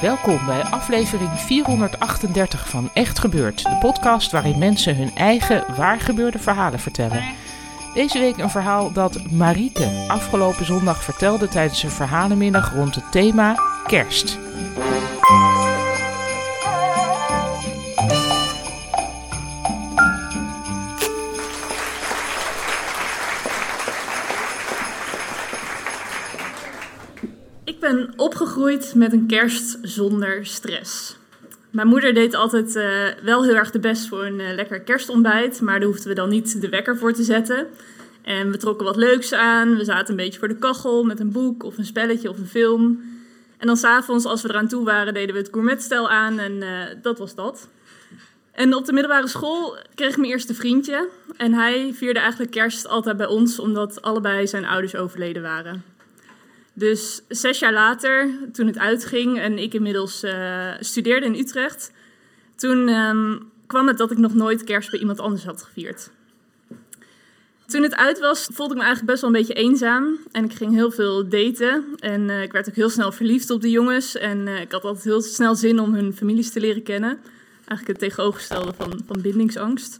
Welkom bij aflevering 438 van Echt Gebeurd, de podcast waarin mensen hun eigen waargebeurde verhalen vertellen. Deze week een verhaal dat Marieke afgelopen zondag vertelde tijdens een verhalenmiddag rond het thema kerst. Ben opgegroeid met een kerst zonder stress. Mijn moeder deed altijd eh, wel heel erg de best voor een eh, lekker kerstontbijt, maar daar hoefden we dan niet de wekker voor te zetten. En we trokken wat leuks aan. We zaten een beetje voor de kachel met een boek of een spelletje of een film. En dan s'avonds, als we eraan toe waren, deden we het gourmetstel aan en eh, dat was dat. En op de middelbare school kreeg ik mijn eerste vriendje. En hij vierde eigenlijk kerst altijd bij ons, omdat allebei zijn ouders overleden waren. Dus zes jaar later, toen het uitging en ik inmiddels uh, studeerde in Utrecht, toen um, kwam het dat ik nog nooit kerst bij iemand anders had gevierd. Toen het uit was, voelde ik me eigenlijk best wel een beetje eenzaam. En ik ging heel veel daten. En uh, ik werd ook heel snel verliefd op de jongens. En uh, ik had altijd heel snel zin om hun families te leren kennen. Eigenlijk het tegenovergestelde van, van bindingsangst.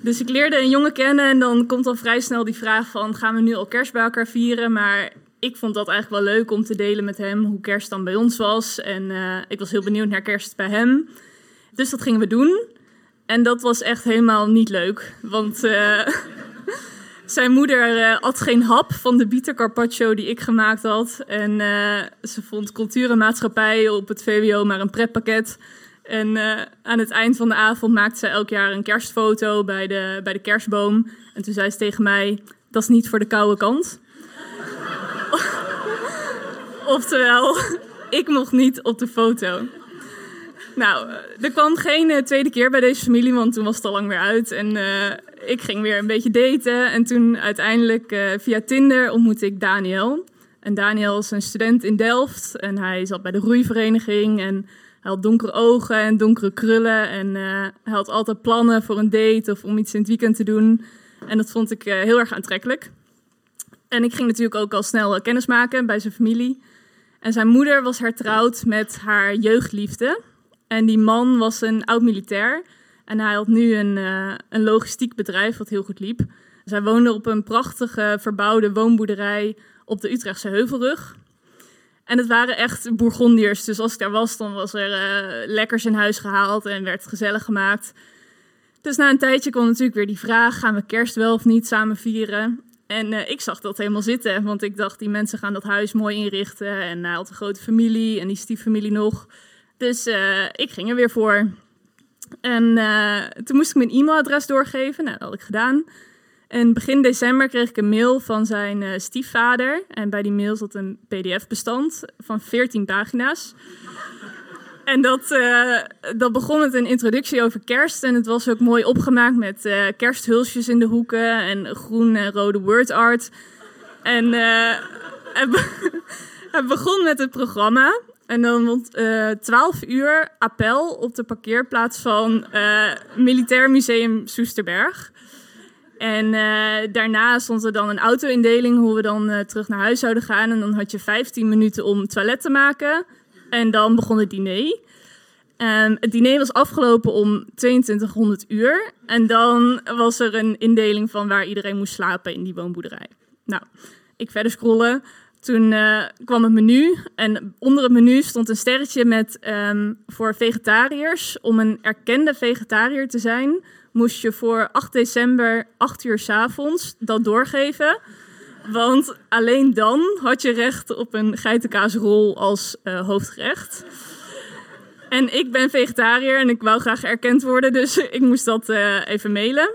Dus ik leerde een jongen kennen en dan komt al vrij snel die vraag van... gaan we nu al kerst bij elkaar vieren? Maar ik vond dat eigenlijk wel leuk om te delen met hem hoe kerst dan bij ons was. En uh, ik was heel benieuwd naar kerst bij hem. Dus dat gingen we doen. En dat was echt helemaal niet leuk. Want uh, zijn moeder uh, at geen hap van de bitter carpaccio die ik gemaakt had. En ze vond cultuur en maatschappij op het VWO maar een pretpakket. En aan het eind van de avond maakte ze elk jaar een kerstfoto bij de, bij de kerstboom. En toen zei ze tegen mij, dat is niet voor de koude kant. Oftewel, ik mocht niet op de foto. Nou, er kwam geen uh, tweede keer bij deze familie, want toen was het al lang weer uit. En uh, ik ging weer een beetje daten. En toen uiteindelijk uh, via Tinder ontmoette ik Daniel. En Daniel is een student in Delft. En hij zat bij de roeivereniging. En hij had donkere ogen en donkere krullen. En hij had altijd plannen voor een date of om iets in het weekend te doen. En dat vond ik heel erg aantrekkelijk. En ik ging natuurlijk ook al snel kennis maken bij zijn familie. En zijn moeder was hertrouwd met haar jeugdliefde. En die man was een oud-militair. En hij had nu een, uh, een logistiek bedrijf wat heel goed liep. Zij woonde op een prachtige verbouwde woonboerderij op de Utrechtse Heuvelrug. En het waren echt Bourgondiërs. Dus als ik daar was, dan was er uh, lekkers in huis gehaald en werd gezellig gemaakt. Dus na een tijdje kwam natuurlijk weer die vraag: gaan we kerst wel of niet samen vieren? En uh, ik zag dat helemaal zitten, want ik dacht, die mensen gaan dat huis mooi inrichten. En hij had een grote familie en die stieffamilie nog. Dus uh, ik ging er weer voor. En toen moest ik mijn e-mailadres doorgeven. Nou, dat had ik gedaan. En begin december kreeg ik een mail van zijn stiefvader. En bij die mail zat een pdf-bestand van 14 pagina's. En dat, uh, dat begon met een introductie over kerst. En het was ook mooi opgemaakt met uh, kersthulsjes in de hoeken en groen en rode word art. En uh, het, begon met het programma. En dan rond 12 uur appel op de parkeerplaats van Militair Museum Soesterberg. En daarna stond er dan een auto-indeling hoe we dan terug naar huis zouden gaan. En dan had je 15 minuten om toilet te maken. En dan begon het diner. Um, het diner was afgelopen om 2200 uur. En dan was er een indeling van waar iedereen moest slapen in die woonboerderij. Nou, ik verder scrollen. Toen uh, kwam het menu. En onder het menu stond een sterretje met um, voor vegetariërs. Om een erkende vegetariër te zijn, moest je voor 8 december, 8 uur s avonds, dat doorgeven. Want alleen dan had je recht op een geitenkaasrol als uh, hoofdgerecht. En ik ben vegetariër en ik wou graag erkend worden, dus ik moest dat uh, even mailen.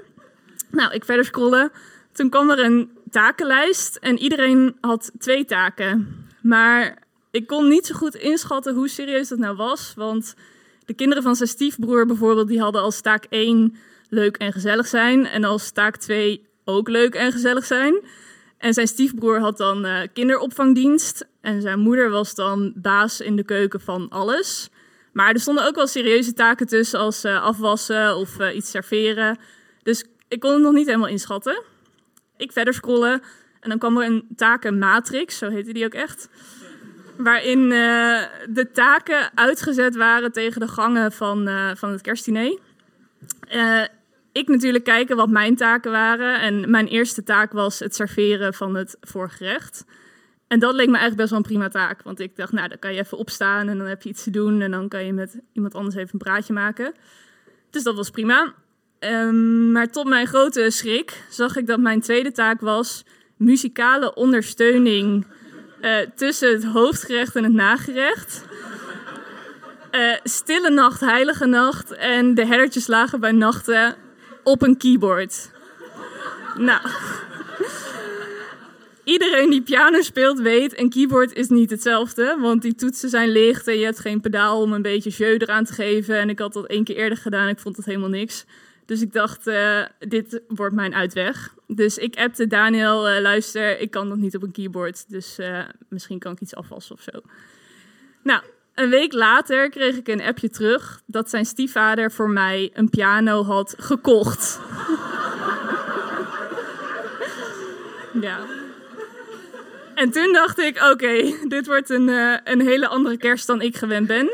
Nou, ik verder scrollen. Toen kwam er een takenlijst en iedereen had twee taken. Maar ik kon niet zo goed inschatten hoe serieus dat nou was. Want de kinderen van zijn stiefbroer bijvoorbeeld, die hadden als taak 1 leuk en gezellig zijn. En als taak 2 ook leuk en gezellig zijn. En zijn stiefbroer had dan uh, kinderopvangdienst. En zijn moeder was dan baas in de keuken van alles. Maar er stonden ook wel serieuze taken tussen, als uh, afwassen of uh, iets serveren. Dus ik kon het nog niet helemaal inschatten. Ik verder scrollen en dan kwam er een takenmatrix, zo heette die ook echt. Waarin de taken uitgezet waren tegen de gangen van, van het kerstdiner. Ik natuurlijk kijken wat mijn taken waren. En mijn eerste taak was het serveren van het voorgerecht. En dat leek me eigenlijk best wel een prima taak. Want ik dacht, nou, dan kan je even opstaan en dan heb je iets te doen. En dan kan je met iemand anders even een praatje maken. Dus dat was prima. Um, maar tot mijn grote schrik zag ik dat mijn tweede taak was muzikale ondersteuning uh, tussen het hoofdgerecht en het nagerecht. Uh, stille nacht, heilige nacht en de herdertjes lagen bij nachten op een keyboard. Nou, iedereen die piano speelt weet, een keyboard is niet hetzelfde. Want die toetsen zijn licht en je hebt geen pedaal om een beetje jeu eraan te geven. En ik had dat één keer eerder gedaan ik vond dat helemaal niks. Dus ik dacht, uh, dit wordt mijn uitweg. Dus ik appte Daniel, uh, luister, ik kan nog niet op een keyboard. Dus uh, misschien kan ik iets afwassen of zo. Nou, een week later kreeg ik een appje terug dat zijn stiefvader voor mij een piano had gekocht. ja. En toen dacht ik, oké, dit wordt een, uh, een hele andere kerst dan ik gewend ben.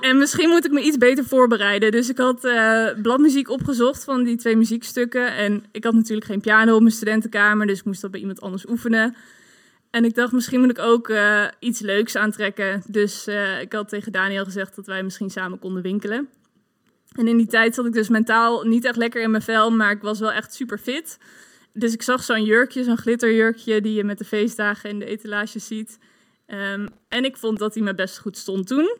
En misschien moet ik me iets beter voorbereiden. Dus ik had uh, bladmuziek opgezocht van die twee muziekstukken. En ik had natuurlijk geen piano op mijn studentenkamer, dus ik moest dat bij iemand anders oefenen. En ik dacht, misschien moet ik ook uh, iets leuks aantrekken. Dus uh, ik had tegen Daniel gezegd dat wij misschien samen konden winkelen. En in die tijd zat ik dus mentaal niet echt lekker in mijn vel, maar ik was wel echt super fit. Dus ik zag zo'n jurkje, zo'n glitterjurkje die je met de feestdagen in de etalage ziet. Um, en ik vond dat hij me best goed stond toen.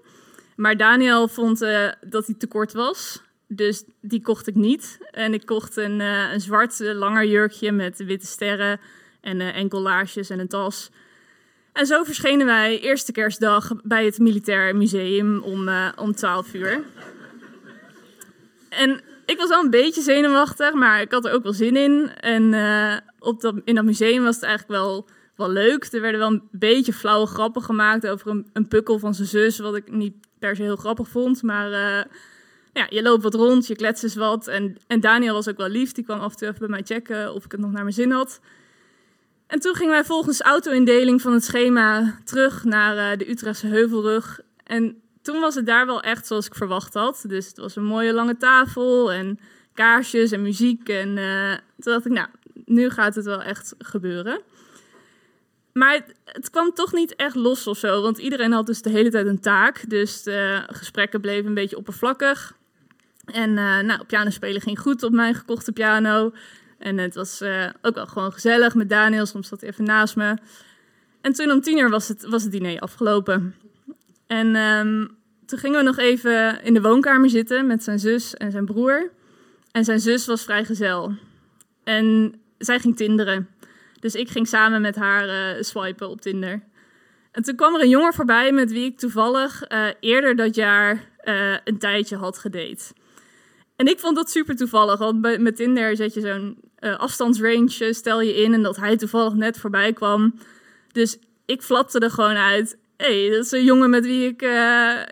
Maar Daniel vond uh, dat hij te kort was. Dus die kocht ik niet. En ik kocht een, uh, een zwart langer jurkje met witte sterren en uh, enkellaarsjes en een tas. En zo verschenen wij eerste kerstdag bij het Militair Museum om, om 12 uur. En ik was wel een beetje zenuwachtig, maar ik had er ook wel zin in. En op dat, in dat museum was het eigenlijk wel, wel leuk. Er werden wel een beetje flauwe grappen gemaakt over een, een pukkel van zijn zus, wat ik niet per se heel grappig vond. Maar ja, je loopt wat rond, je kletst eens wat. En, en Daniel was ook wel lief. Die kwam af en toe even bij mij checken of ik het nog naar mijn zin had. En toen gingen wij volgens auto-indeling van het schema terug naar uh, de Utrechtse Heuvelrug. En toen was het daar wel echt zoals ik verwacht had. Dus het was een mooie lange tafel en kaarsjes en muziek. En uh, toen dacht ik, nou, nu gaat het wel echt gebeuren. Maar het, kwam toch niet echt los of zo, want iedereen had dus de hele tijd een taak. Dus de gesprekken bleven een beetje oppervlakkig. En uh, nou, piano spelen ging goed op mijn gekochte piano. En het was uh, ook wel gewoon gezellig met Daniel, soms zat hij even naast me. En toen om tien uur was het, was het diner afgelopen. En um, toen gingen we nog even in de woonkamer zitten met zijn zus en zijn broer. En zijn zus was vrijgezel. En zij ging tinderen. Dus ik ging samen met haar uh, swipen op Tinder. En toen kwam er een jongen voorbij met wie ik toevallig uh, eerder dat jaar een tijdje had gedate. En ik vond dat super toevallig, want met Tinder zet je zo'n afstandsrange, stel je in en dat hij toevallig net voorbij kwam. Dus ik flapte er gewoon uit. Hey, dat is een jongen met wie ik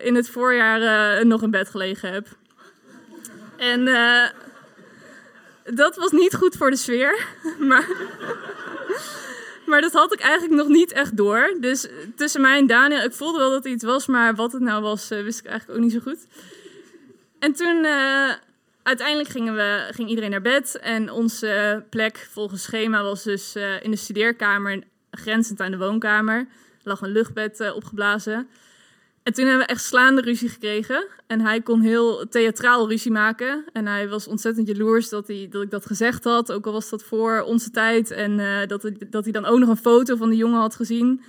in het voorjaar nog in bed gelegen heb. En dat was niet goed voor de sfeer, maar... Maar dat had ik eigenlijk nog niet echt door. Dus tussen mij en Daniel, ik voelde wel dat er iets was, maar wat het nou was, wist ik eigenlijk ook niet zo goed. En toen, uiteindelijk gingen we, ging iedereen naar bed. En onze plek volgens schema was dus uh, in de studeerkamer, grenzend aan de woonkamer. Er lag een luchtbed opgeblazen. En toen hebben we echt slaande ruzie gekregen. En hij kon heel theatraal ruzie maken. En hij was ontzettend jaloers dat, hij, dat ik dat gezegd had. Ook al was dat voor onze tijd. En uh, dat, dat hij dan ook nog een foto van de jongen had gezien.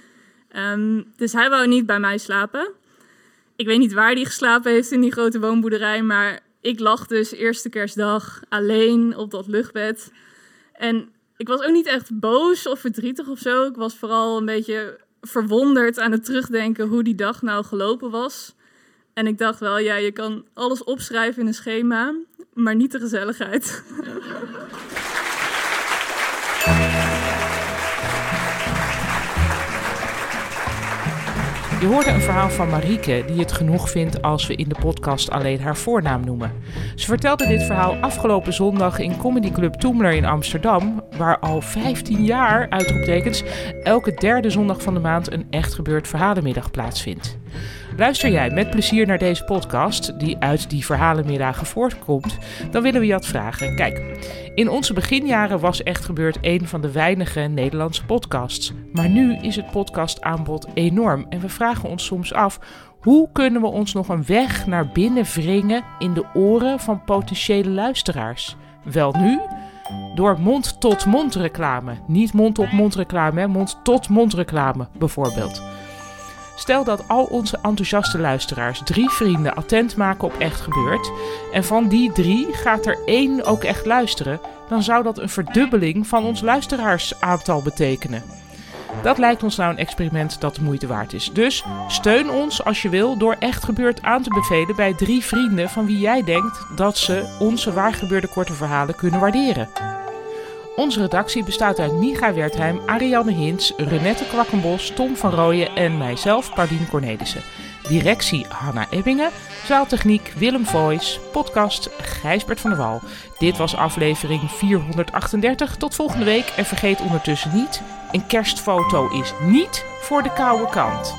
Um, dus hij wou niet bij mij slapen. Ik weet niet waar hij geslapen heeft in die grote woonboerderij. Maar ik lag dus eerste kerstdag alleen op dat luchtbed. En ik was ook niet echt boos of verdrietig of zo. Ik was vooral een beetje verwonderd aan het terugdenken hoe die dag nou gelopen was. En ik dacht wel, ja, je kan alles opschrijven in een schema, maar niet de gezelligheid. Je hoorde een verhaal van Marieke die het genoeg vindt als we in de podcast alleen haar voornaam noemen. Ze vertelde dit verhaal afgelopen zondag in Comedy Club Toemler in Amsterdam, waar al 15 jaar, uitroeptekens, elke derde zondag van de maand een echt gebeurd verhalenmiddag plaatsvindt. Luister jij met plezier naar deze podcast, die uit die verhalenmiddagen voortkomt, dan willen we je wat vragen. Kijk, in onze beginjaren was Echt Gebeurd een van de weinige Nederlandse podcasts. Maar nu is het podcastaanbod enorm en we vragen ons soms af hoe kunnen we ons nog een weg naar binnen wringen in de oren van potentiële luisteraars? Wel nu, door mond-tot-mond reclame. Niet mond-op-mond reclame, mond-tot-mond reclame bijvoorbeeld. Stel dat al onze enthousiaste luisteraars drie vrienden attent maken op Echt Gebeurd. En van die drie gaat er één ook echt luisteren. Dan zou dat een verdubbeling van ons luisteraarsaantal betekenen. Dat lijkt ons nou een experiment dat de moeite waard is. Dus steun ons als je wil door Echt Gebeurd aan te bevelen bij drie vrienden van wie jij denkt dat ze onze waargebeurde korte verhalen kunnen waarderen. Onze redactie bestaat uit Micha Wertheim, Ariane Hins, Renette Kwakkenbos, Tom van Rooyen en mijzelf, Pardien Cornelissen. Directie Hanna Ebbingen, zaaltechniek Willem Voice, podcast Gijsbert van der Wal. Dit was aflevering 438. Tot volgende week en vergeet ondertussen niet, een kerstfoto is niet voor de koude kant.